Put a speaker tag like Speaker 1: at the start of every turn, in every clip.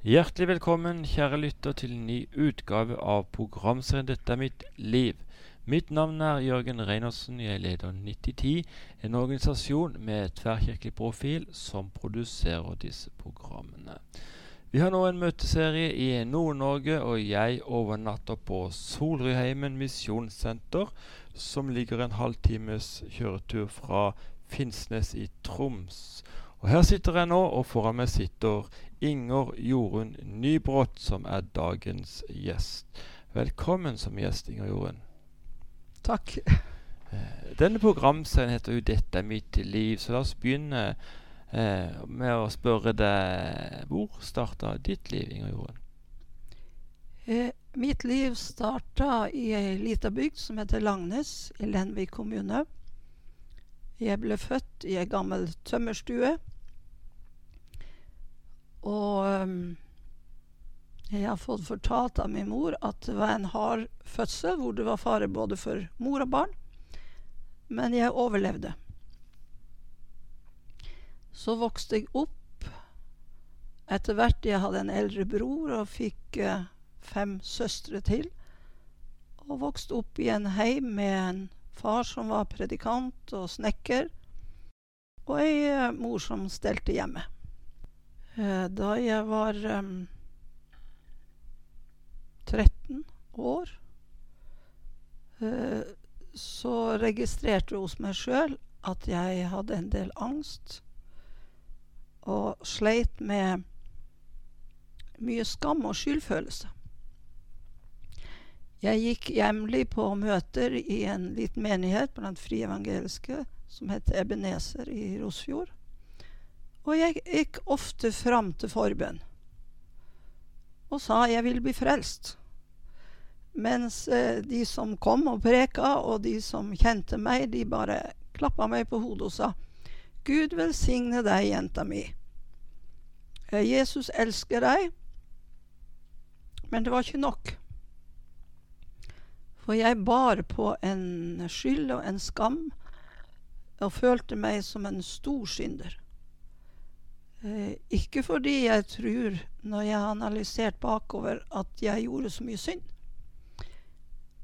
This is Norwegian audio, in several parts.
Speaker 1: Hjertelig velkommen, kjære lytter, til en ny utgave av programserien 'Dette er mitt liv'. Mitt navn er Jørgen Reinersen. Jeg leder 9010, en organisasjon med tverrkirkelig profil som produserer disse programmene. Vi har nå en møteserie i Nord-Norge, og jeg overnatter på Solrudheimen misjonssenter, som ligger en halvtimes kjøretur fra Finnsnes i Troms. Og Her sitter jeg nå, og foran meg sitter Inger Jorunn Nybrott, som er dagens gjest. Velkommen som gjest, Inger Jorunn.
Speaker 2: Takk.
Speaker 1: Eh, denne programserien heter jo 'Dette er mitt liv', så la oss begynne eh, med å spørre deg Hvor starta ditt liv, Inger Jorunn?
Speaker 2: Eh, mitt liv starta i ei lita bygd som heter Langnes i Lenvik kommune. Jeg ble født i ei gammel tømmerstue. Og um, jeg har fått fortalt av min mor at det var en hard fødsel hvor det var fare både for mor og barn. Men jeg overlevde. Så vokste jeg opp. Etter hvert jeg hadde en eldre bror og fikk uh, fem søstre til. Og vokste opp i en heim med en far som var predikant og snekker, og ei uh, mor som stelte hjemme. Uh, da jeg var um, 13 år, så registrerte hos meg sjøl at jeg hadde en del angst og sleit med mye skam og skyldfølelse. Jeg gikk jevnlig på møter i en liten menighet blant frie evangeliske som het Ebenezer i Rosfjord. Og jeg gikk ofte fram til forbønn og sa jeg vil bli frelst. Mens eh, de som kom og preka, og de som kjente meg, de bare klappa meg på hodet og sa Gud velsigne deg, jenta mi. Eh, Jesus elsker deg. Men det var ikke nok. For jeg bar på en skyld og en skam og følte meg som en stor synder. Eh, ikke fordi jeg tror, når jeg har analysert bakover, at jeg gjorde så mye synd.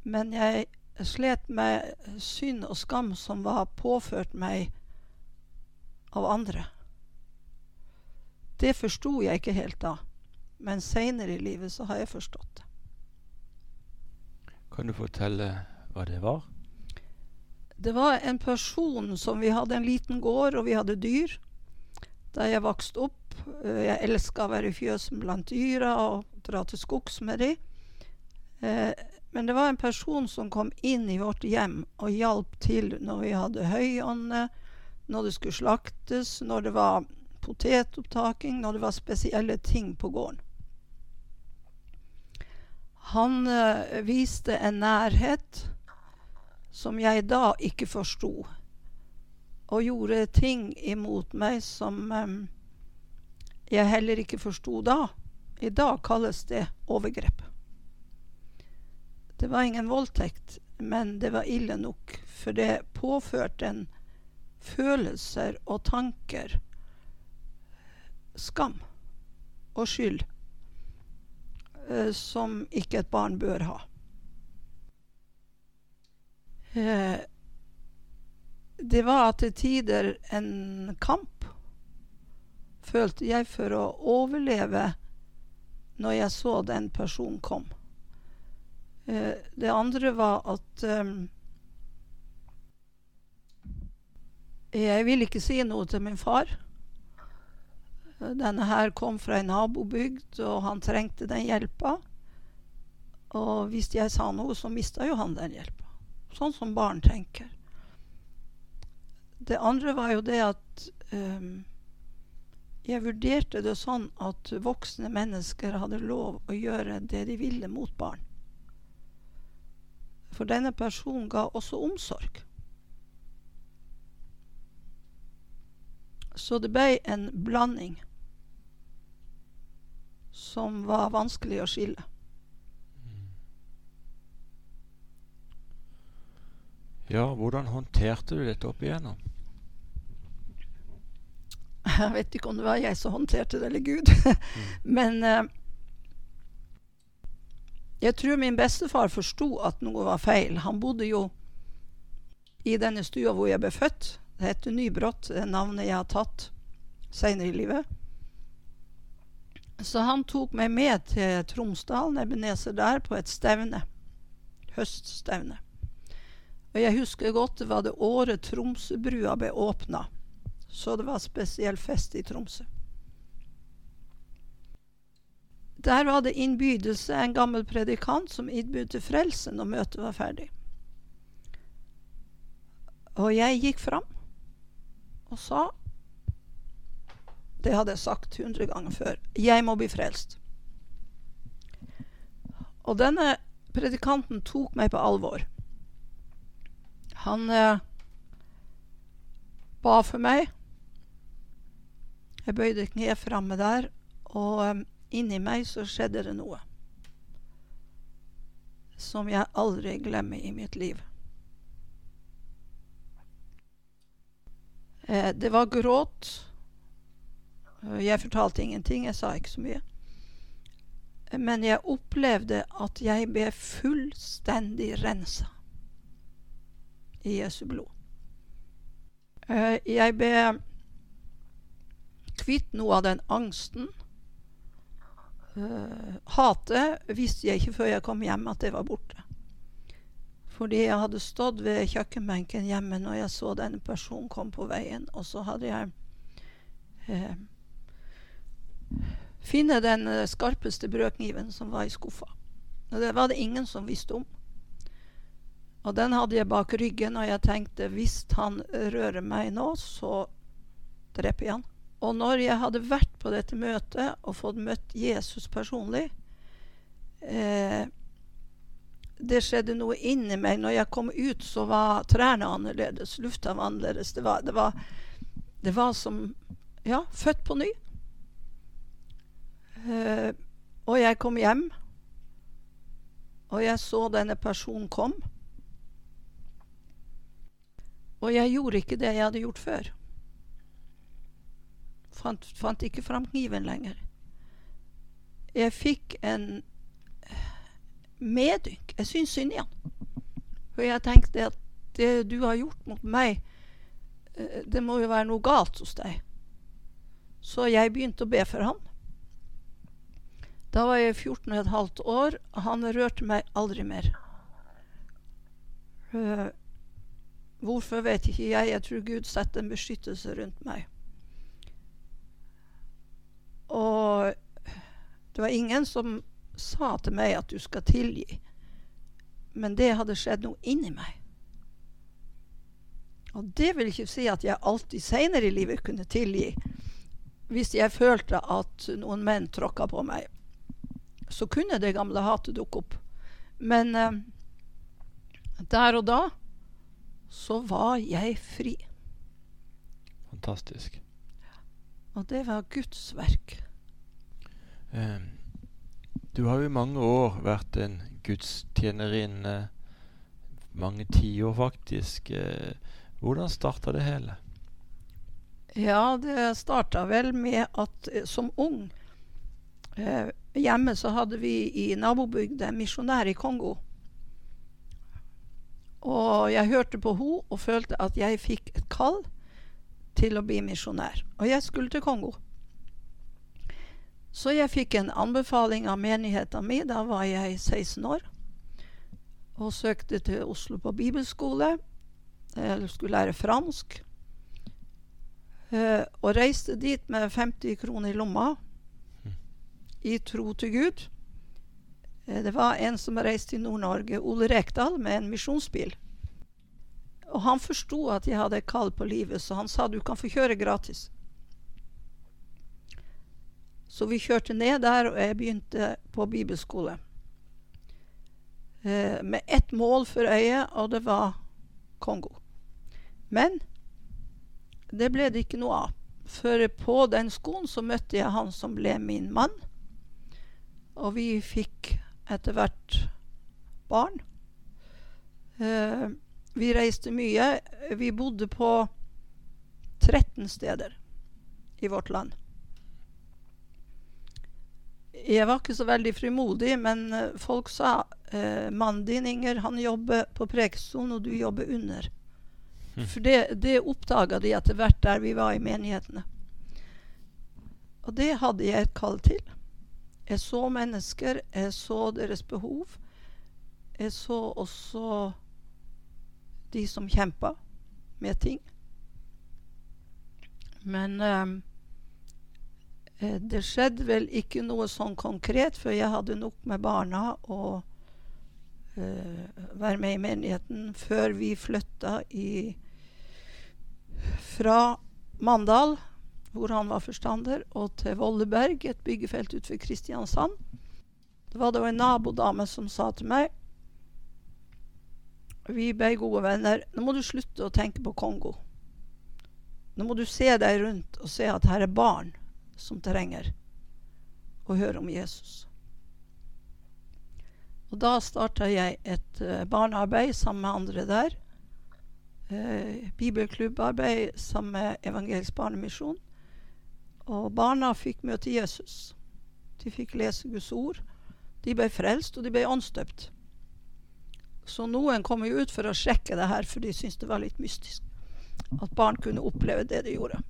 Speaker 2: Men jeg slet med synd og skam som var påført meg av andre. Det forsto jeg ikke helt da, men seinere i livet så har jeg forstått det.
Speaker 1: Kan du fortelle hva det var?
Speaker 2: Det var en person som Vi hadde en liten gård, og vi hadde dyr. Da jeg vokste opp eh, Jeg elska å være i fjøsen blant dyra og dra til skogs med de. Eh, men det var en person som kom inn i vårt hjem og hjalp til når vi hadde høyånde, når det skulle slaktes, når det var potetopptaking, når det var spesielle ting på gården. Han øh, viste en nærhet som jeg da ikke forsto, og gjorde ting imot meg som øh, jeg heller ikke forsto da. I dag kalles det overgrep. Det var ingen voldtekt, men det var ille nok, for det påførte en følelser og tanker, skam og skyld, eh, som ikke et barn bør ha. Eh, det var til tider en kamp, følte jeg, for å overleve når jeg så den personen kom. Eh, det andre var at eh, Jeg ville ikke si noe til min far. Denne her kom fra en nabobygd, og han trengte den hjelpa. Og hvis jeg sa noe, så mista jo han den hjelpa. Sånn som barn tenker. Det andre var jo det at um, jeg vurderte det sånn at voksne mennesker hadde lov å gjøre det de ville mot barn. For denne personen ga også omsorg. Så det ble en blanding som var vanskelig å skille.
Speaker 1: Ja, hvordan håndterte du dette opp igjennom?
Speaker 2: Jeg vet ikke om det var jeg som håndterte det, eller Gud. Men eh, jeg tror min bestefar forsto at noe var feil. Han bodde jo i denne stua hvor jeg ble født. Det heter Nybrott, det navnet jeg har tatt seinere i livet. Så han tok meg med til Tromsdalen, Ebenezer der, på et stevne. Høststevne. Og jeg husker godt det var det året Tromsøbrua ble åpna. Så det var spesiell fest i Tromsø. Der var det innbydelse, en gammel predikant som innbød til frelse når møtet var ferdig. Og jeg gikk fram og sa Det hadde jeg sagt hundre ganger før. Jeg må bli frelst. Og denne predikanten tok meg på alvor. Han eh, ba for meg. Jeg bøyde kneet framme der, og eh, inni meg så skjedde det noe. Som jeg aldri glemmer i mitt liv. Eh, det var gråt. Eh, jeg fortalte ingenting, jeg sa ikke så mye. Men jeg opplevde at jeg ble fullstendig rensa i Jesu blod. Eh, jeg ble kvitt noe av den angsten. hatet visste jeg ikke før jeg kom hjem at det var borte. Fordi jeg hadde stått ved kjøkkenbenken hjemme når jeg så denne personen kom på veien. Og så hadde jeg eh, funnet den eh, skarpeste brødkniven som var i skuffa. Og det var det ingen som visste om. Og den hadde jeg bak ryggen, og jeg tenkte hvis han rører meg nå, så dreper jeg han. Og når jeg hadde vært på dette møtet og fått møtt Jesus personlig, eh, det skjedde noe inni meg. Når jeg kom ut, så var trærne annerledes. Lufta var annerledes. Det var, det var, det var som Ja, født på ny. Eh, og jeg kom hjem, og jeg så denne personen kom. Og jeg gjorde ikke det jeg hadde gjort før. Fant, fant ikke fram kniven lenger. Jeg fikk en medynk. Jeg syns synd i han. For jeg tenkte at det du har gjort mot meg, eh, det må jo være noe galt hos deg. Så jeg begynte å be for han. Da var jeg 14 15 år. Han rørte meg aldri mer. Hvorfor vet ikke jeg. Jeg tror Gud setter en beskyttelse rundt meg. Og det var ingen som sa til meg at du skal tilgi. Men det hadde skjedd noe inni meg. Og det vil ikke si at jeg alltid seinere i livet kunne tilgi. Hvis jeg følte at noen menn tråkka på meg, så kunne det gamle hatet dukke opp. Men eh, der og da så var jeg fri.
Speaker 1: Fantastisk.
Speaker 2: Og det var Guds verk.
Speaker 1: Um, du har jo i mange år vært en gudstjenerinne. Mange tiår, faktisk. Eh, hvordan starta det hele?
Speaker 2: Ja, det starta vel med at eh, som ung eh, Hjemme så hadde vi i nabobygda en misjonær i Kongo. Og jeg hørte på henne og følte at jeg fikk et kall til å bli misjonær. Og jeg skulle til Kongo. Så jeg fikk en anbefaling av menigheten min. Da var jeg 16 år. Og søkte til Oslo på bibelskole. Jeg skulle lære fransk. Uh, og reiste dit med 50 kroner i lomma i tro til Gud. Uh, det var en som reiste til Nord-Norge, Ole Rekdal, med en misjonsbil. Og han forsto at jeg hadde kall på livet, så han sa du kan få kjøre gratis. Så vi kjørte ned der, og jeg begynte på bibelskole. Eh, med ett mål for øyet, og det var Kongo. Men det ble det ikke noe av. For på den skolen så møtte jeg han som ble min mann. Og vi fikk etter hvert barn. Eh, vi reiste mye. Vi bodde på 13 steder i vårt land. Jeg var ikke så veldig frimodig, men eh, folk sa eh, mannen din, Inger, han jobber på Prekestolen, og du jobber under.
Speaker 1: Mm.
Speaker 2: For det, det oppdaga de etter hvert der vi var i menighetene. Og det hadde jeg et kall til. Jeg så mennesker, jeg så deres behov. Jeg så også de som kjempa med ting. Men eh, det skjedde vel ikke noe sånn konkret, for jeg hadde nok med barna og eh, være med i menigheten før vi flytta i, fra Mandal, hvor han var forstander, og til Volleberg, et byggefelt utenfor Kristiansand. Det var da en nabodame som sa til meg Vi ble gode venner. Nå må du slutte å tenke på Kongo. Nå må du se deg rundt og se at her er barn som trenger å høre om Jesus. Og da starta jeg et uh, barnearbeid sammen med andre der. Eh, bibelklubbarbeid sammen med Evangelisk barnemisjon. Og barna fikk møte Jesus. De fikk lese Guds ord. De ble frelst, og de ble åndsdøpt. Så noen kom jo ut for å sjekke det her, for de syntes det var litt mystisk. At barn kunne oppleve det de gjorde.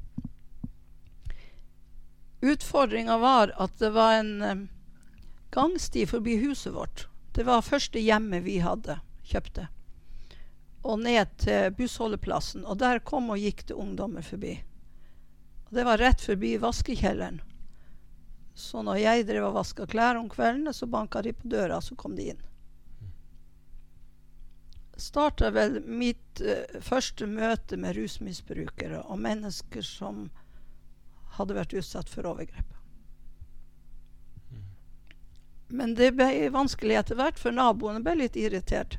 Speaker 2: Utfordringa var at det var en um, gangsti forbi huset vårt. Det var første hjemmet vi hadde kjøpte. Og ned til bussholdeplassen. Og der kom og gikk det ungdommer forbi. Det var rett forbi vaskekjelleren. Så når jeg drev og vaska klær om kveldene, så banka de på døra, så kom de inn. Starta vel mitt uh, første møte med rusmisbrukere og mennesker som hadde vært utsatt for overgrep. Men det ble vanskelig etter hvert, for naboene ble litt irritert.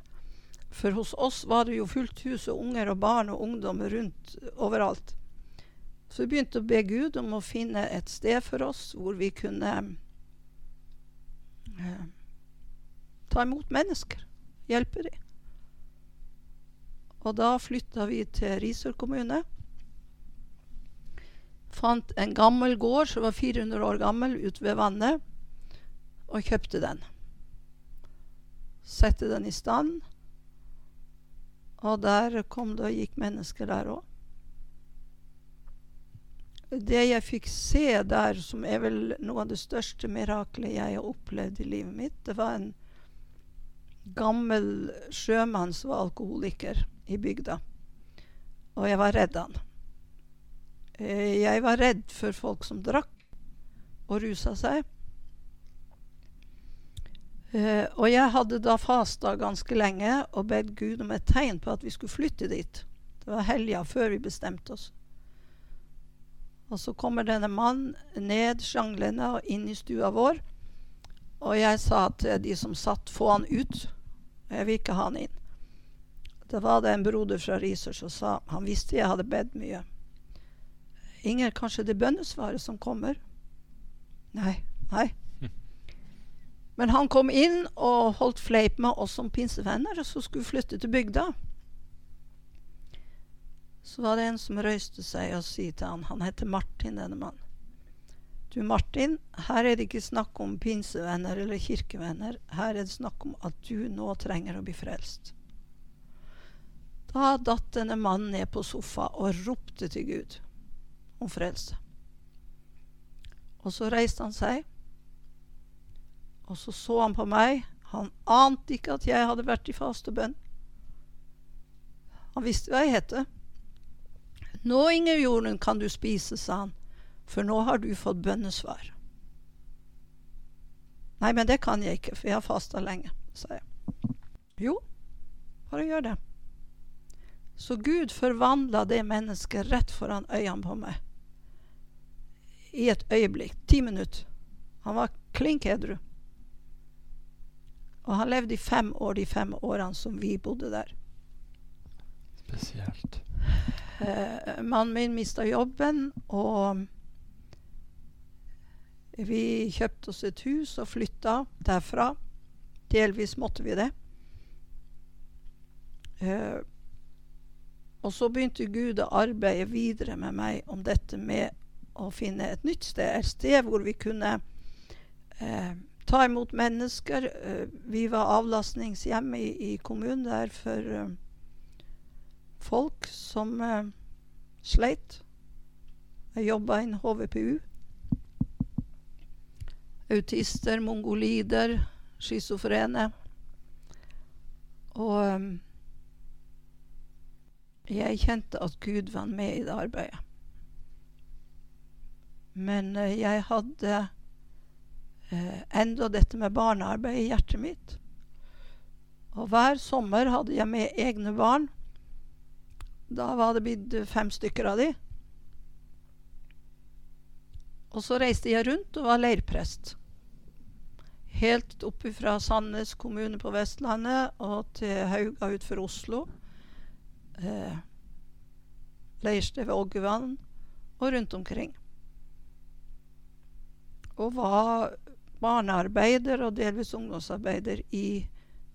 Speaker 2: For hos oss var det jo fullt hus og unger og barn og ungdom rundt overalt. Så vi begynte å be Gud om å finne et sted for oss hvor vi kunne eh, ta imot mennesker. Hjelpe dem. Og da flytta vi til Risør kommune. Fant en gammel gård som var 400 år gammel, ute ved vannet, og kjøpte den. Sette den i stand. Og der kom det og gikk mennesker der òg det jeg fikk se der, som er vel noe av det største miraklet jeg har opplevd i livet mitt, det var en gammel sjømann som var alkoholiker i bygda. Og jeg var redd han. Eh, jeg var redd for folk som drakk og rusa seg. Uh, og jeg hadde da fasta ganske lenge og bedt Gud om et tegn på at vi skulle flytte dit. Det var helga før vi bestemte oss. Og så kommer denne mannen ned sjanglende og inn i stua vår. Og jeg sa til de som satt, få han ut. Jeg vil ikke ha han inn. Da var det en broder fra Risør som sa Han visste jeg hadde bedt mye. Inger, kanskje det bønnesvaret som kommer? Nei. Nei. Men han kom inn og holdt fleip med oss som pinsevenner, og så skulle vi flytte til bygda så var det en som røyste seg og sa til han Han heter Martin, denne mannen. Du, Martin, her er det ikke snakk om pinsevenner eller kirkevenner. Her er det snakk om at du nå trenger å bli frelst. Da datt denne mannen ned på sofa og ropte til Gud om frelse. Og så reiste han seg, og så så han på meg. Han ante ikke at jeg hadde vært i faste bønn. Han visste hva jeg het. Nå, Inger Jorunn, kan du spise, sa han, for nå har du fått bønnesvar. Nei, men det kan jeg ikke, for jeg har fasta lenge, sa jeg. Jo, bare gjør det. Så Gud forvandla det mennesket rett foran øynene på meg. I et øyeblikk. Ti minutter. Han var klink edru. Og han levde i fem år de fem årene som vi bodde der.
Speaker 1: Spesielt.
Speaker 2: Eh, mannen min mista jobben, og vi kjøpte oss et hus og flytta derfra. Delvis måtte vi det. Eh, og så begynte Gud å arbeide videre med meg om dette med å finne et nytt sted. Et sted hvor vi kunne eh, ta imot mennesker. Eh, vi var avlastningshjem i, i kommunen der for eh, folk som eh, sleit. Jeg jobba innen HVPU. Autister, mongolider, schizofrene. Og eh, jeg kjente at Gud var med i det arbeidet. Men eh, jeg hadde uh, enda dette med barnearbeid i hjertet mitt. Og hver sommer hadde jeg med egne barn. Da var det blitt fem stykker av de. Og så reiste jeg rundt og var leirprest. Helt opp fra Sandnes kommune på Vestlandet og til Hauga utenfor Oslo. Eh, Leirsted ved Åggevann og rundt omkring. Og var barnearbeider og delvis ungdomsarbeider i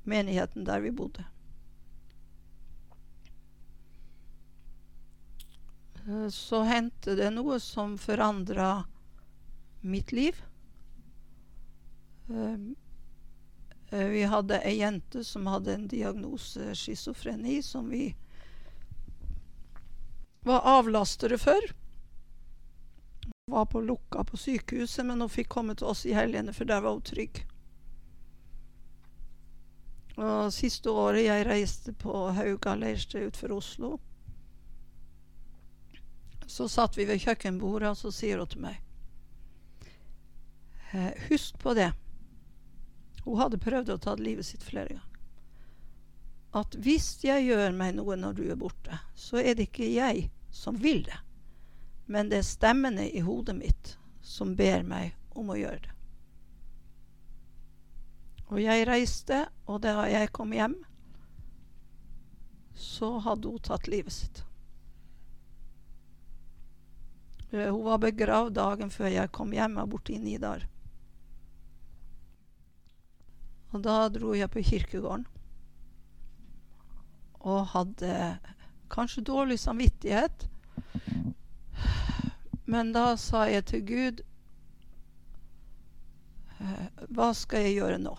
Speaker 2: menigheten der vi bodde. Så hendte det noe som forandra mitt liv. Um, vi hadde ei jente som hadde en diagnose schizofreni, som vi var avlastere for. Hun var på lukka på sykehuset, men hun fikk komme til oss i helgene, for der var hun trygg. Og siste året jeg reiste på Hauga leirsted utenfor Oslo, så satt vi ved kjøkkenbordet, og så sier hun til meg Eh, husk på det. Hun hadde prøvd å ta livet sitt flere ganger. At hvis jeg gjør meg noe når du er borte, så er det ikke jeg som vil det. Men det er stemmene i hodet mitt som ber meg om å gjøre det. Og jeg reiste, og da jeg kom hjem, så hadde hun tatt livet sitt. Eh, hun var begravd dagen før jeg kom hjem borte i Nidar. Og da dro jeg på kirkegården. Og hadde kanskje dårlig samvittighet. Men da sa jeg til Gud eh, Hva skal jeg gjøre nå?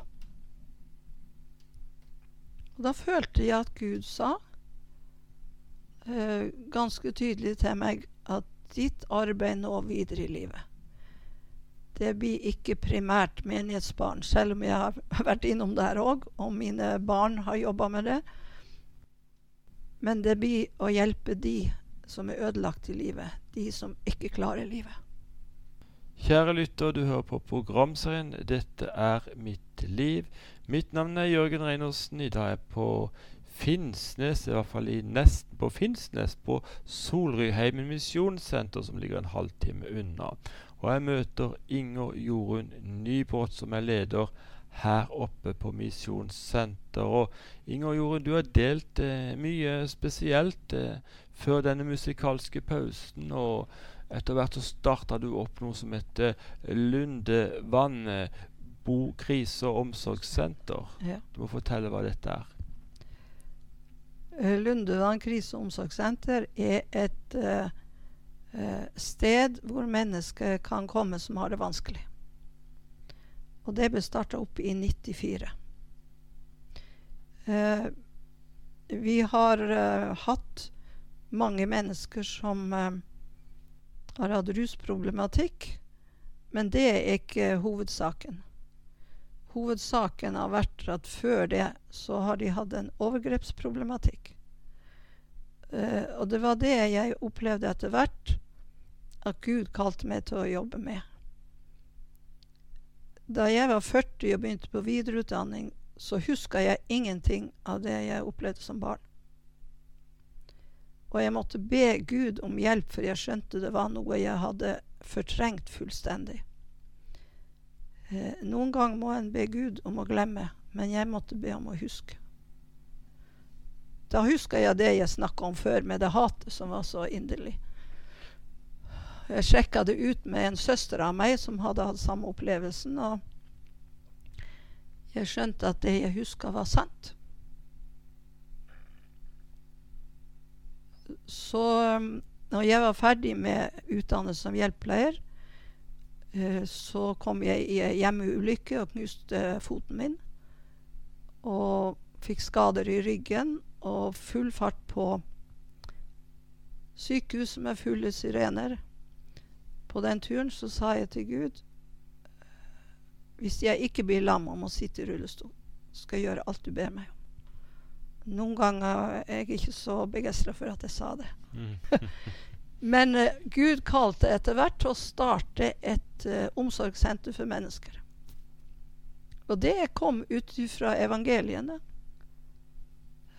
Speaker 2: Og da følte jeg at Gud sa eh, ganske tydelig til meg at ditt arbeid nå videre i livet det blir ikke primært menighetsbarn, selv om jeg har vært innom det her òg, og mine barn har jobba med det. Men det blir å hjelpe de som er ødelagt i livet, de som ikke klarer livet.
Speaker 1: Kjære lytter, du hører på programserien 'Dette er mitt liv'. Mitt navn er Jørgen Reinersen. I dag er jeg på Finnsnes, i hvert fall i nesten på Finnsnes, på Solryheimen misjonssenter, som ligger en halvtime unna. Og jeg møter Inger Jorunn Nybrott, som er leder her oppe på Misjonssenter. Og Inger Jorunn, du har delt eh, mye spesielt eh, før denne musikalske pausen. Og etter hvert så starta du opp noe som heter Lundevann bo-, krise- og omsorgssenter. Ja. Du må fortelle hva dette er.
Speaker 2: Eh, Lundevann krise- og omsorgssenter er et uh, sted hvor mennesker kan komme som har det vanskelig. Og det ble starta opp i 94. Uh, vi har hatt mange mennesker som har hatt rusproblematikk, men det er ikke hovedsaken. Hovedsaken har vært at før det så har de hatt en overgrepsproblematikk. Uh, og det var det jeg opplevde etter hvert at Gud kalte meg til å jobbe med. Da jeg var 40 og begynte på videreutdanning, så huska jeg ingenting av det jeg opplevde som barn. Og jeg måtte be Gud om hjelp, for jeg skjønte det var noe jeg hadde fortrengt fullstendig. Eh, noen ganger må en be Gud om å glemme, men jeg måtte be om å huske. Da huska jeg det jeg snakka om før, med det hatet som var så inderlig. Jeg sjekka det ut med en søster av meg som hadde hatt samme opplevelsen. Og jeg skjønte at det jeg huska, var sant. Så um, når jeg var ferdig med utdannelse som hjelpepleier, eh, så kom jeg i ei hjemmeulykke og knuste foten min. Og fikk skader i ryggen og full fart på sykehuset med fulle sirener. På den turen så sa jeg til Gud hvis jeg ikke blir lam og må sitte i rullestol, skal jeg gjøre alt du ber meg om. Noen ganger er jeg ikke så begeistra for at jeg sa det. Men uh, Gud kalte etter hvert til å starte et uh, omsorgssenter for mennesker. Og det kom ut fra evangeliene.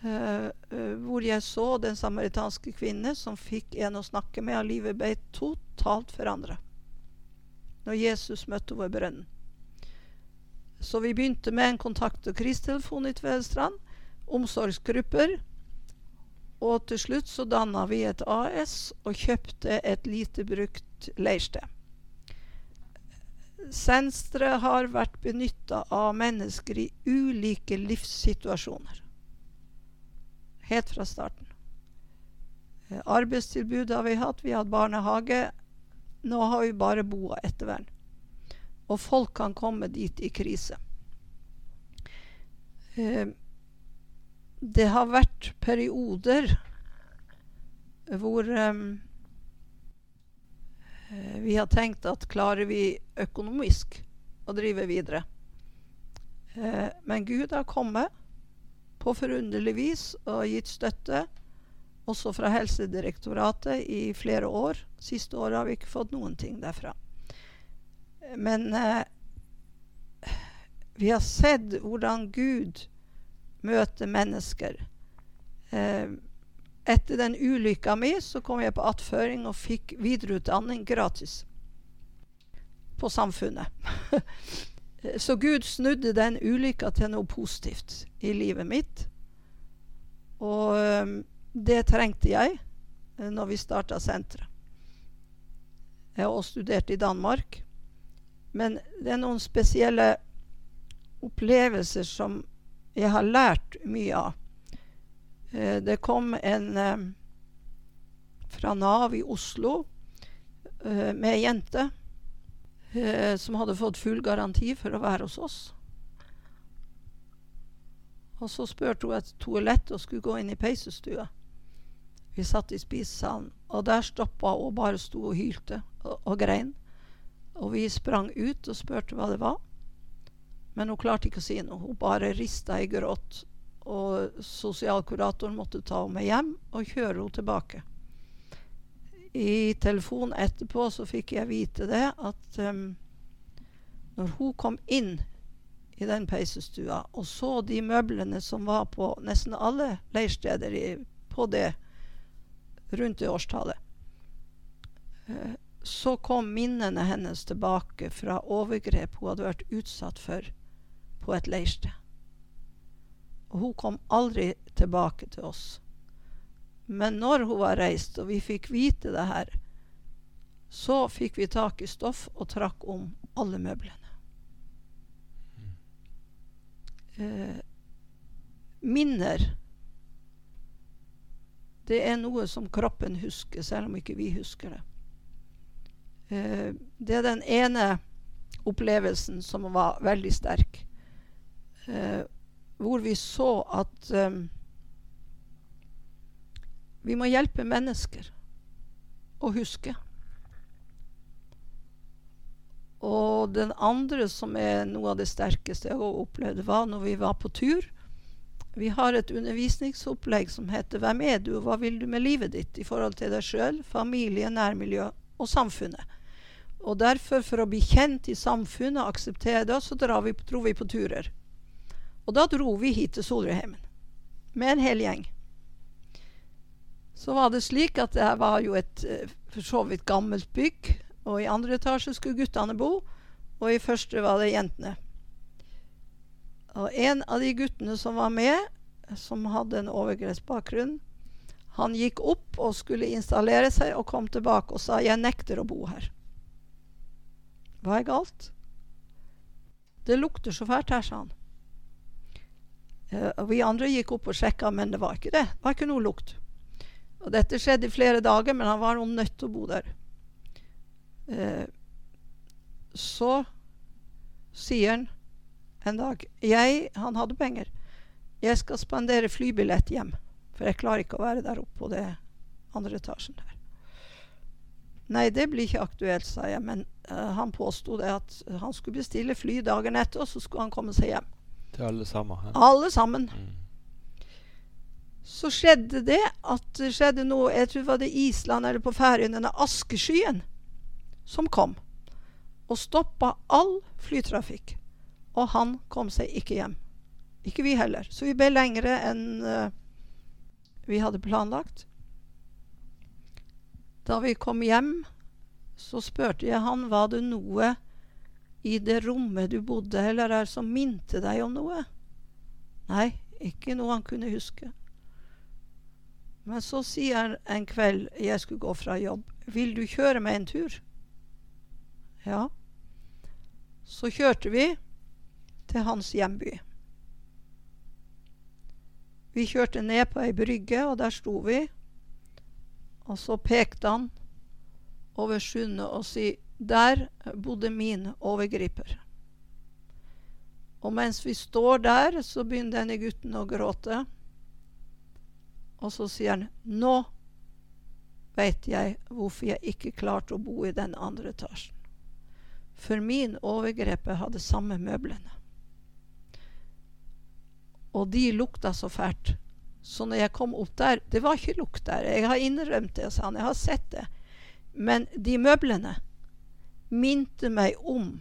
Speaker 2: Uh, hvor jeg så den samaritanske kvinne som fikk en å snakke med, og livet ble totalt forandra når Jesus møtte henne ved brønnen. Så vi begynte med en kontakt- og krisetelefon i Tvedestrand. Omsorgsgrupper. Og til slutt så danna vi et AS og kjøpte et lite brukt leirsted. Senstre har vært benytta av mennesker i ulike livssituasjoner. Helt fra starten. Eh, arbeidstilbud har vi hatt. Vi har hatt barnehage. Nå har vi bare bo og ettervern. Og folk kan komme dit i krise. Det har vært perioder hvor um, vi har tenkt at klarer vi økonomisk å drive videre? Eh, men Gud har kommet på forunderlig vis og gitt støtte, også fra Helsedirektoratet, i flere år. Siste året har vi ikke fått noen ting derfra. Men eh, vi har sett hvordan Gud møter mennesker. Eh, etter den ulykka mi så kom jeg på attføring og fikk videreutdanning gratis på Samfunnet. så Gud snudde den ulykka til noe positivt i livet mitt. Og eh, det trengte jeg eh, når vi starta senteret. Jeg har også studert i Danmark. Men det er noen spesielle opplevelser som jeg har lært mye av. Eh, det kom en eh, fra Nav i Oslo eh, med ei jente som hadde fått full garanti for å være hos oss. Og så spurte hun et toalett og skulle gå inn i peisestua. Vi satt i spisesalen, og der stoppa hun og bare sto og hylte og, og grein. Og vi sprang ut og spurte hva det var. Men hun klarte ikke å si noe. Hun bare rista i gråt. Og sosialkuratoren måtte ta henne med hjem og kjøre henne tilbake. I telefonen etterpå så fikk jeg vite det at um, når hun kom inn i den peisestua og så de møblene som var på nesten alle leirsteder i, på det rundt det årstallet, uh, så kom minnene hennes tilbake fra overgrep hun hadde vært utsatt for på et leirsted. Og hun kom aldri tilbake til oss. Men når hun var reist, og vi fikk vite det her, så fikk vi tak i stoff og trakk om alle møblene. Eh, minner Det er noe som kroppen husker, selv om ikke vi husker det. Eh, det er den ene opplevelsen som var veldig sterk. Eh, hvor vi så at um, vi må hjelpe mennesker å huske. Og den andre som er noe av det sterkeste jeg har opplevd, var når vi var på tur. Vi har et undervisningsopplegg som heter 'Hvem er du, og hva vil du med livet ditt?' i forhold til deg sjøl, familie, nærmiljø og samfunnet. Og derfor, for å bli kjent i samfunnet og akseptere det, så dro vi på turer. Og da dro vi hit til Solrudheimen med en hel gjeng. Så var det slik at det var jo et eh, for så vidt gammelt bygg. Og i andre etasje skulle guttene bo, og i første var det jentene. Og en av de guttene som var med, som hadde en overgrepsbakgrunn, han gikk opp og skulle installere seg og kom tilbake og sa 'jeg nekter å bo her'. Hva er galt? Det lukter så fælt her, sa han. Uh, og vi andre gikk opp og sjekka, men det var ikke det. Det var ikke noe lukt. Og dette skjedde i flere dager, men han var nødt til å bo der. Eh, så sier han en dag jeg, Han hadde penger. 'Jeg skal spandere flybillett hjem, for jeg klarer ikke å være der oppe på det andre etasjen der.' Nei, det blir ikke aktuelt, sa jeg. Men uh, han påsto at han skulle bestille fly dagen etter, og så skulle han komme seg hjem.
Speaker 1: Til alle sammen? Ja.
Speaker 2: Alle sammen. Mm. Så skjedde det at det skjedde noe Jeg tror det var det Island eller på Færøyene, denne askeskyen som kom. Og stoppa all flytrafikk. Og han kom seg ikke hjem. Ikke vi heller. Så vi ble lengre enn uh, vi hadde planlagt. Da vi kom hjem, så spurte jeg han var det noe i det rommet du bodde eller der som minte deg om noe. Nei, ikke noe han kunne huske. Men så sier han en kveld jeg skulle gå fra jobb, 'Vil du kjøre meg en tur?' Ja. Så kjørte vi til hans hjemby. Vi kjørte ned på ei brygge, og der sto vi. Og så pekte han over sundet og sa der bodde min overgriper. Og mens vi står der, så begynner denne gutten å gråte. Og så sier han nå veit jeg hvorfor jeg ikke klarte å bo i den andre etasjen. For min overgreper hadde samme møblene. Og de lukta så fælt. Så når jeg kom opp der Det var ikke lukt der. Jeg har innrømt det, sa han. Jeg har sett det. Men de møblene minte meg om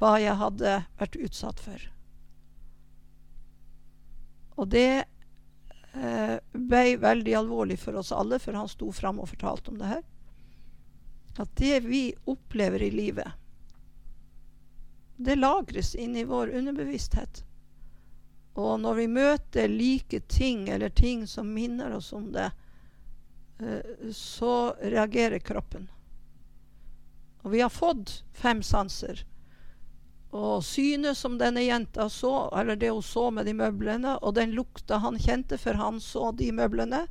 Speaker 2: hva jeg hadde vært utsatt for. Og det eh, ble veldig alvorlig for oss alle, for han sto fram og fortalte om det her. At det vi opplever i livet, det lagres inn i vår underbevissthet. Og når vi møter like ting eller ting som minner oss om det, eh, så reagerer kroppen. Og vi har fått fem sanser. Og synet som denne jenta så, eller det hun så med de møblene, og den lukta han kjente for han så de møblene,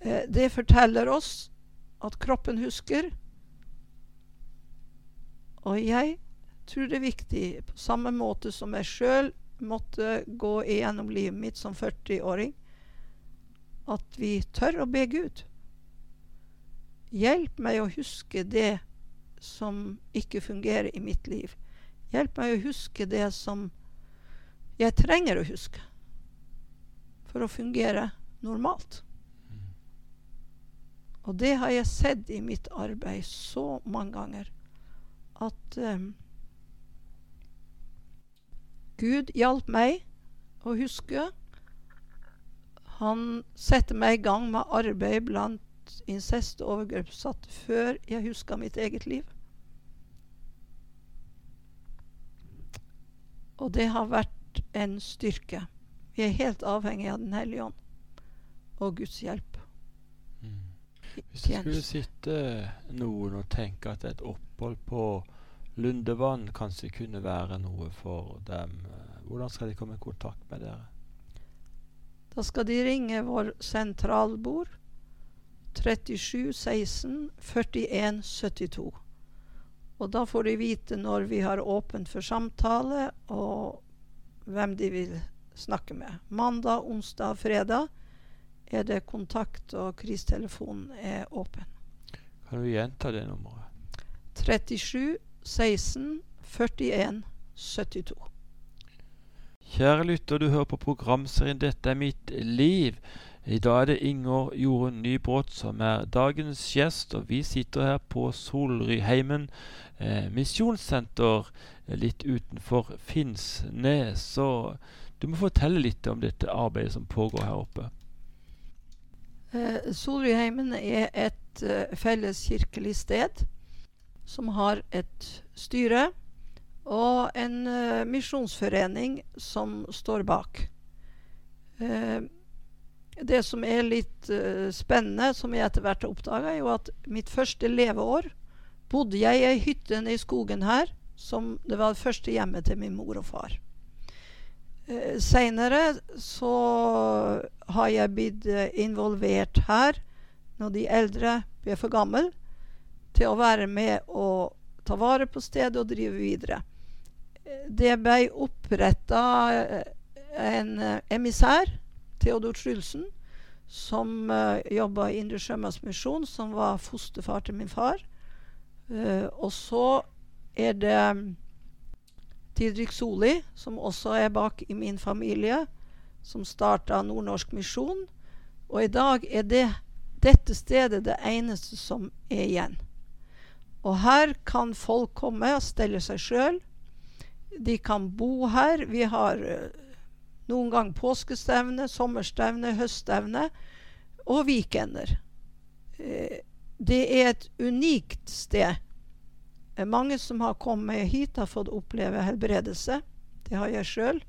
Speaker 2: uh, det forteller oss at kroppen husker. Og jeg tror det er viktig, på samme måte som jeg sjøl måtte gå igjennom livet mitt som 40-åring, at vi tør å be Gud. Hjelp meg å huske det som ikke fungerer i mitt liv. Hjelp meg å huske det som jeg trenger å huske for å fungere normalt. Og det har jeg sett i mitt arbeid så mange ganger at um, Gud hjalp meg å huske. Han setter meg i gang med arbeid blant incest og overgrepsutsatte før jeg huska mitt eget liv. Og det har vært en styrke. Vi er helt avhengig av Den hellige ånd og Guds hjelp.
Speaker 1: Mm. Hvis du skulle sitte noen og tenke at et opphold på Lundevann kanskje kunne være noe for dem. Hvordan skal de komme i kontakt med dere?
Speaker 2: Da skal de ringe vår sentralbord 37 16 41 72. Og da får de vite når vi har åpent for samtale, og hvem de vil snakke med. Mandag, onsdag fredag er det kontakt, og kristelefonen er åpen.
Speaker 1: Kan du gjenta det nummeret?
Speaker 2: 37 16 41 72.
Speaker 1: Kjære lytter, du hører på programserien 'Dette er mitt liv'. I dag er det Inger Jorunn Nybrott som er dagens gjest, og vi sitter her på Solryheimen eh, misjonssenter litt utenfor Finnsnes. Så du må fortelle litt om dette arbeidet som pågår her oppe.
Speaker 2: Eh, Solryheimen er et felles felleskirkelig sted som har et styre og en eh, misjonsforening som står bak. Uh, det som er litt uh, spennende, som jeg etter hvert har oppdaga, er jo at mitt første leveår bodde jeg i ei hytte i skogen her, som det var det første hjemmet til min mor og far. Uh, Seinere så har jeg blitt eh, involvert her når de eldre blir for gamle til å være med og ta vare på stedet og drive videre. Eh, Det ble oppretta en eh, emissær, Theodor Trulsen, som uh, jobba i Indre Sjømannsmisjon, som var fosterfar til min far. Uh, og så er det mm, Didrik Soli, som også er bak i min familie, som starta Nordnorsk misjon. Og i dag er det, dette stedet det eneste som er igjen. Og her kan folk komme og stelle seg sjøl. De kan bo her. Vi har eh, noen gang påskestevne, sommerstevne, høststevne og weekender. Eh, det er et unikt sted. Eh, Mange som har kommet hit, har fått oppleve helbredelse. Det har jeg sjøl.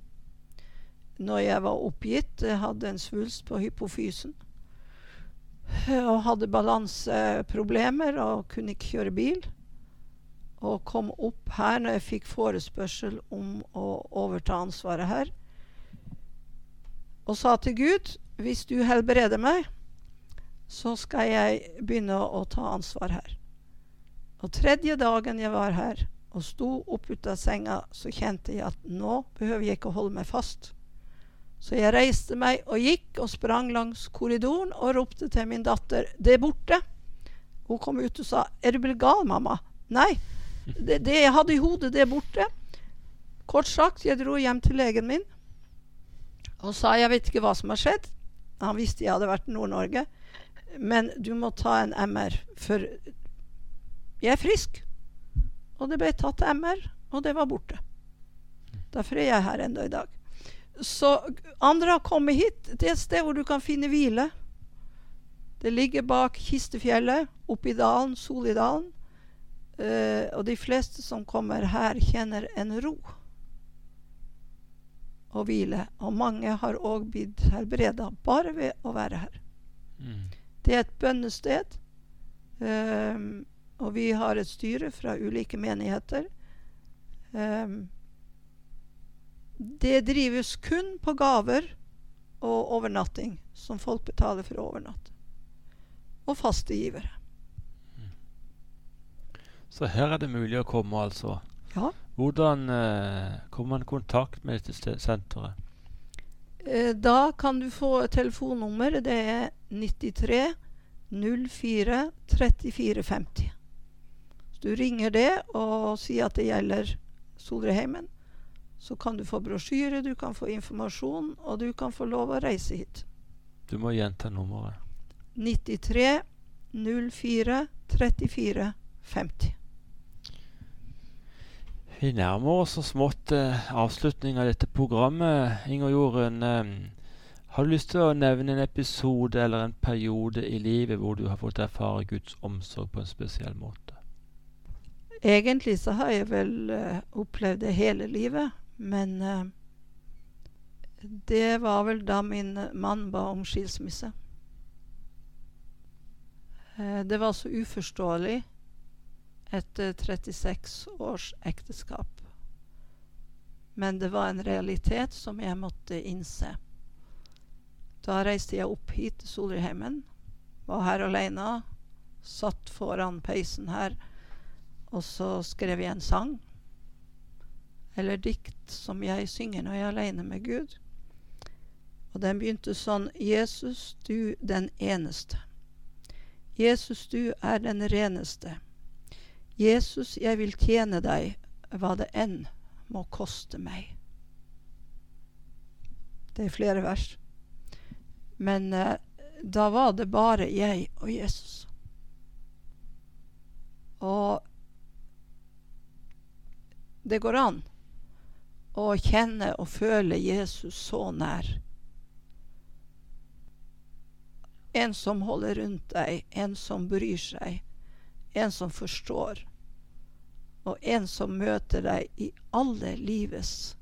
Speaker 2: Når jeg var oppgitt, jeg hadde en svulst på hypofysen. eh, Og hadde balanseproblemer og kunne ikke kjøre bil. Og kom opp her når jeg fikk forespørsel om å overta ansvaret her. Og sa til Gud hvis du helbreder meg, så skal jeg begynne å ta ansvar her. Og tredje dagen jeg var her og sto opp ut av senga, så kjente jeg at nå behøver jeg ikke å holde meg fast. Så jeg reiste meg og gikk og sprang langs korridoren og ropte til min datter 'Det er borte'. Hun kom ut og sa 'Er du blitt gal, mamma?' Nei. Det, det jeg hadde i hodet, det er borte. Kort sagt, jeg dro hjem til legen min og sa 'Jeg vet ikke hva som har skjedd'. Han visste jeg hadde vært i Nord-Norge. Men du må ta en MR, for jeg er frisk. Og det ble tatt MR, og det var borte. Derfor er jeg her ennå i dag. Så andre har kommet hit. Er et sted hvor du kan finne hvile. Det ligger bak Kistefjellet, oppe i dalen, Solidalen. Uh, og de fleste som kommer her, kjenner en ro og hvile. Og mange har òg blitt helbreda bare ved å være her.
Speaker 1: Mm.
Speaker 2: Det er et bønnested. Um, og vi har et styre fra ulike menigheter. Um, det drives kun på gaver og overnatting, som folk betaler for å overnatte. Og faste givere.
Speaker 1: Så her er det mulig å komme, altså.
Speaker 2: Ja.
Speaker 1: Hvordan eh, kommer man i kontakt med dette senteret?
Speaker 2: Eh, da kan du få telefonnummer. Det er 93 04 34 50. Så du ringer det og sier at det gjelder Solreheimen. Så kan du få brosjyre, du kan få informasjon, og du kan få lov å reise hit.
Speaker 1: Du må gjenta nummeret.
Speaker 2: 93 04 34 50.
Speaker 1: Vi nærmer oss så smått eh, avslutning av dette programmet. Inger Jorunn, eh, har du lyst til å nevne en episode eller en periode i livet hvor du har fått erfare Guds omsorg på en spesiell måte?
Speaker 2: Egentlig så har jeg vel eh, opplevd det hele livet, men eh, det var vel da min mann ba om skilsmisse. Eh, det var så uforståelig etter 36 års ekteskap. Men det var en realitet som jeg måtte innse. Da reiste jeg opp hit til Solrudheimen. Var her alene. Satt foran peisen her. Og så skrev jeg en sang. Eller dikt som jeg synger når jeg er alene med Gud. Og den begynte sånn Jesus, du den eneste. Jesus, du er den reneste. Jesus, jeg vil tjene deg, hva det enn må koste meg. Det er flere vers. Men eh, da var det bare jeg og Jesus. Og det går an å kjenne og føle Jesus så nær. En som holder rundt deg, en som bryr seg, en som forstår, og en som møter deg i alle livets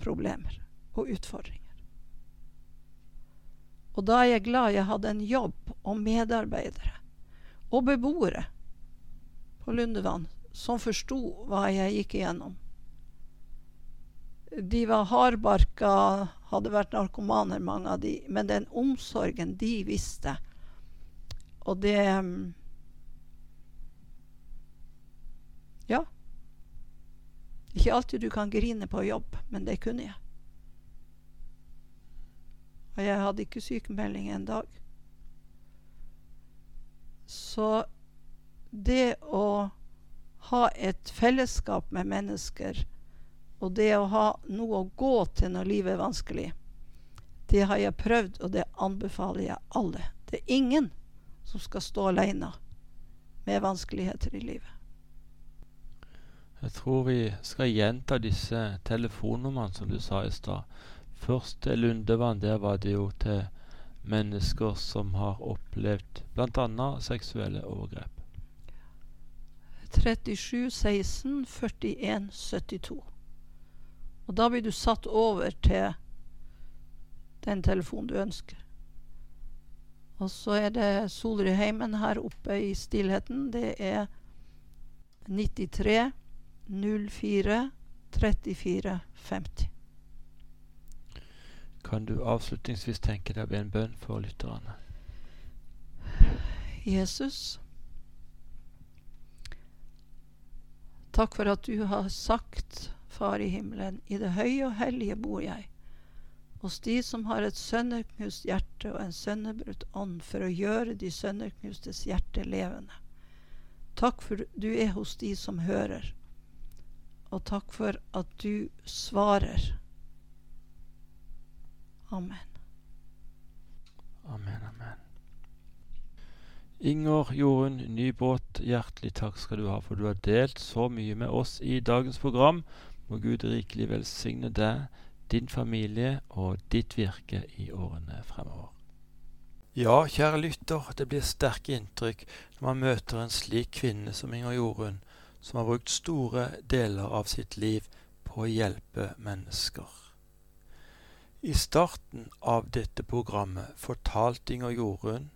Speaker 2: problemer og utfordringer. Og da er jeg glad jeg hadde en jobb og medarbeidere og beboere på Lundevann som forsto hva jeg gikk igjennom. De var hardbarka, hadde vært narkomaner, mange av de. Men den omsorgen de visste Og det Ja. Ikke alltid du kan grine på jobb, men det kunne jeg. Og jeg hadde ikke sykemelding en dag. Så det å ha et fellesskap med mennesker, og det å ha noe å gå til når livet er vanskelig, det har jeg prøvd, og det anbefaler jeg alle. Det er ingen som skal stå alene med vanskeligheter i livet.
Speaker 1: Jeg tror vi skal gjenta disse telefonnumrene som du sa i stad. Til Lundevann. Der var det jo til mennesker som har opplevd bl.a. seksuelle overgrep.
Speaker 2: 37 16 41 72. Og da blir du satt over til den telefonen du ønsker. Og så er det Solrudheimen her oppe i stillheten. Det er 93 04 34 50.
Speaker 1: Kan du avslutningsvis tenke deg å be en bønn for lytterne?
Speaker 2: Jesus, takk for at du har sagt, Far i himmelen, i det høye og hellige bor jeg, hos de som har et sønderknust hjerte og en sønderbrutt ånd, for å gjøre de sønderknustes hjerte levende. Takk for du er hos de som hører, og takk for at du svarer. Amen.
Speaker 1: Amen, amen. Inger Jorunn Nybåt, hjertelig takk skal du ha for du har delt så mye med oss i dagens program. Må Gud rikelig velsigne deg, din familie og ditt virke i årene fremover. Ja, kjære lytter, det blir sterke inntrykk når man møter en slik kvinne som Inger Jorunn, som har brukt store deler av sitt liv på å hjelpe mennesker. I starten av dette programmet fortalte Inger Jorunn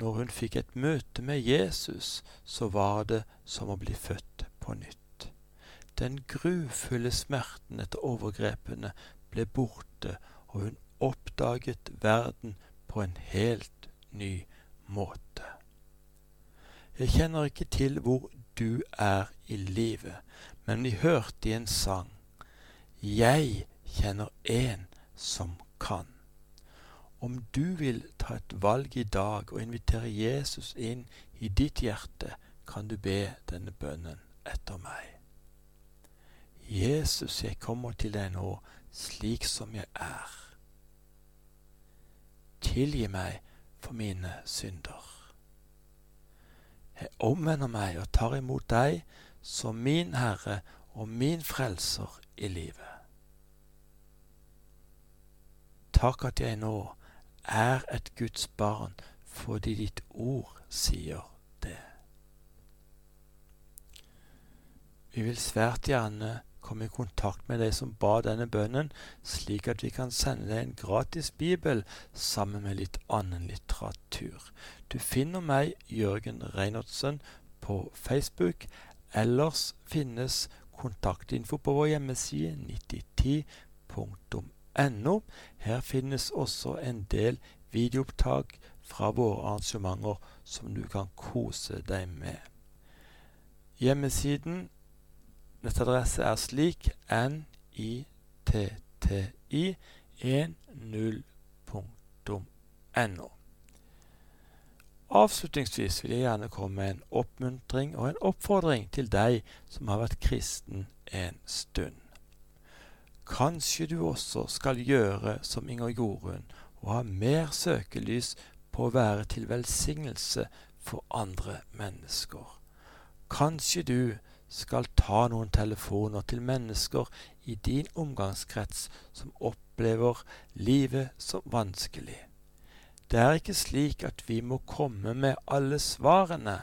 Speaker 1: når hun fikk et møte med Jesus, så var det som å bli født på nytt. Den grufulle smerten etter overgrepene ble borte, og hun oppdaget verden på en helt ny måte. Jeg kjenner ikke til hvor du er i livet, men vi hørte i en sang Jeg kjenner en som kan. Om du vil ta et valg i dag og invitere Jesus inn i ditt hjerte, kan du be denne bønnen etter meg. Jesus, jeg kommer til deg nå slik som jeg er. Tilgi meg for mine synder. Jeg omvender meg og tar imot deg som min Herre og min Frelser i livet. Takk at jeg nå er et Guds barn fordi ditt ord sier det. Vi vil svært gjerne komme i kontakt med deg som ba denne bønnen, slik at vi kan sende deg en gratis bibel sammen med litt annen litteratur. Du finner meg, Jørgen Reinertsen, på Facebook. Ellers finnes kontaktinfo på vår hjemmeside 9010.no. Her finnes også en del videoopptak fra våre arrangementer som du kan kose deg med. Hjemmesiden, nettadresse, er slik nitti10.no. Avslutningsvis vil jeg gjerne komme med en oppmuntring og en oppfordring til deg som har vært kristen en stund. Kanskje du også skal gjøre som Inger Jorunn og ha mer søkelys på å være til velsignelse for andre mennesker. Kanskje du skal ta noen telefoner til mennesker i din omgangskrets som opplever livet som vanskelig. Det er ikke slik at vi må komme med alle svarene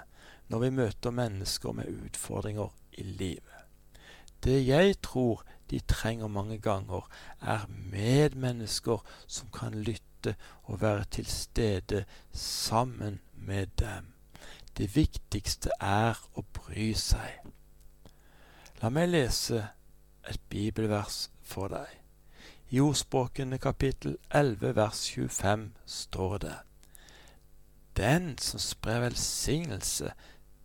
Speaker 1: når vi møter mennesker med utfordringer i livet. Det jeg tror de trenger mange ganger, er medmennesker som kan lytte og være til stede sammen med dem. Det viktigste er å bry seg. La meg lese et bibelvers for deg. I Ordspråkene kapittel 11 vers 25 står det Den som sprer velsignelse,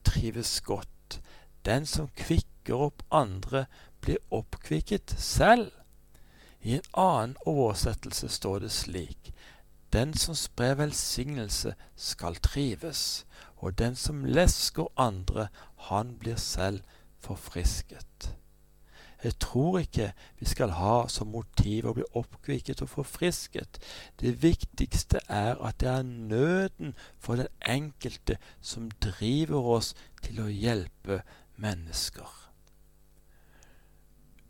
Speaker 1: trives godt. Den som kvikker opp andre, blir oppkvikket selv. I en annen oversettelse står det slik Den som sprer velsignelse, skal trives, og den som lesker andre, han blir selv forfrisket. Jeg tror ikke vi skal ha som motiv å bli oppkvikket og forfrisket. Det viktigste er at det er nøden for den enkelte som driver oss til å hjelpe mennesker.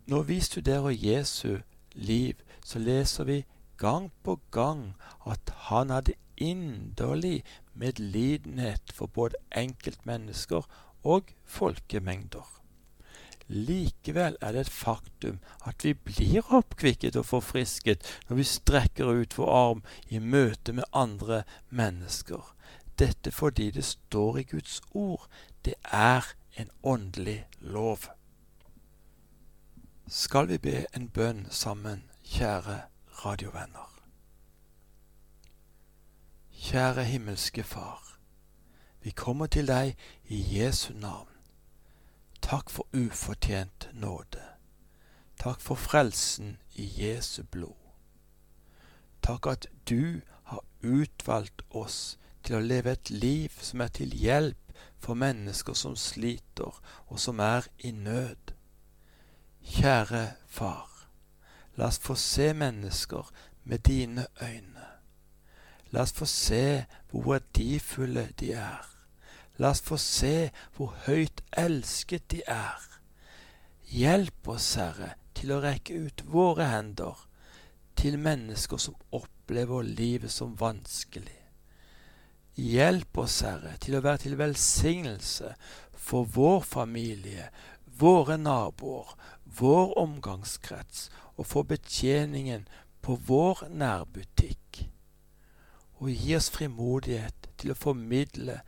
Speaker 1: Når vi studerer Jesu liv, så leser vi gang på gang at han hadde inderlig medlidenhet for både enkeltmennesker og folkemengder. Likevel er det et faktum at vi blir oppkvikket og forfrisket når vi strekker ut vår arm i møte med andre mennesker. Dette fordi det står i Guds ord. Det er en åndelig lov. Skal vi be en bønn sammen, kjære radiovenner? Kjære himmelske Far. Vi kommer til deg i Jesu navn. Takk for ufortjent nåde. Takk for frelsen i Jesu blod. Takk at du har utvalgt oss til å leve et liv som er til hjelp for mennesker som sliter, og som er i nød. Kjære Far, la oss få se mennesker med dine øyne. La oss få se hvor verdifulle de er. La oss få se hvor høyt elsket de er. Hjelp oss, Herre, til å rekke ut våre hender til mennesker som opplever livet som vanskelig. Hjelp oss, Herre, til å være til velsignelse for vår familie, våre naboer, vår omgangskrets og for betjeningen på vår nærbutikk. Og gi oss frimodighet til å formidle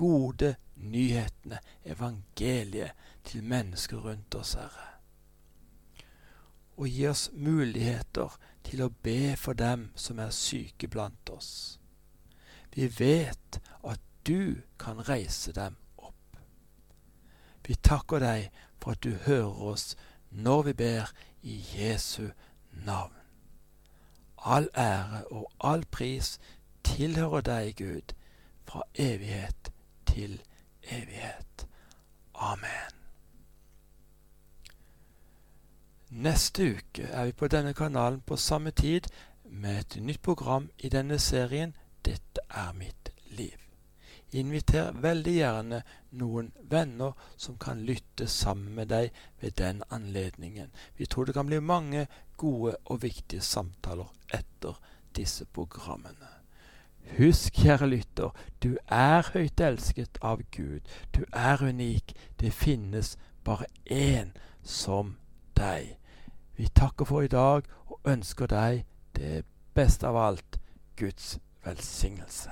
Speaker 1: gode nyhetene, evangeliet, til mennesker rundt oss, Herre. Og gi oss muligheter til å be for dem som er syke blant oss. Vi vet at du kan reise dem opp. Vi takker deg for at du hører oss når vi ber i Jesu navn. All ære og all pris tilhører deg, Gud, fra evighet til evighet. Amen. Neste uke er vi på denne kanalen på samme tid med et nytt program i denne serien Dette er mitt liv. Inviter veldig gjerne noen venner som kan lytte sammen med deg ved den anledningen. Vi tror det kan bli mange gode og viktige samtaler etter disse programmene. Husk, kjære lytter, du er høyt elsket av Gud. Du er unik. Det finnes bare én som deg. Vi takker for i dag og ønsker deg det beste av alt Guds velsignelse.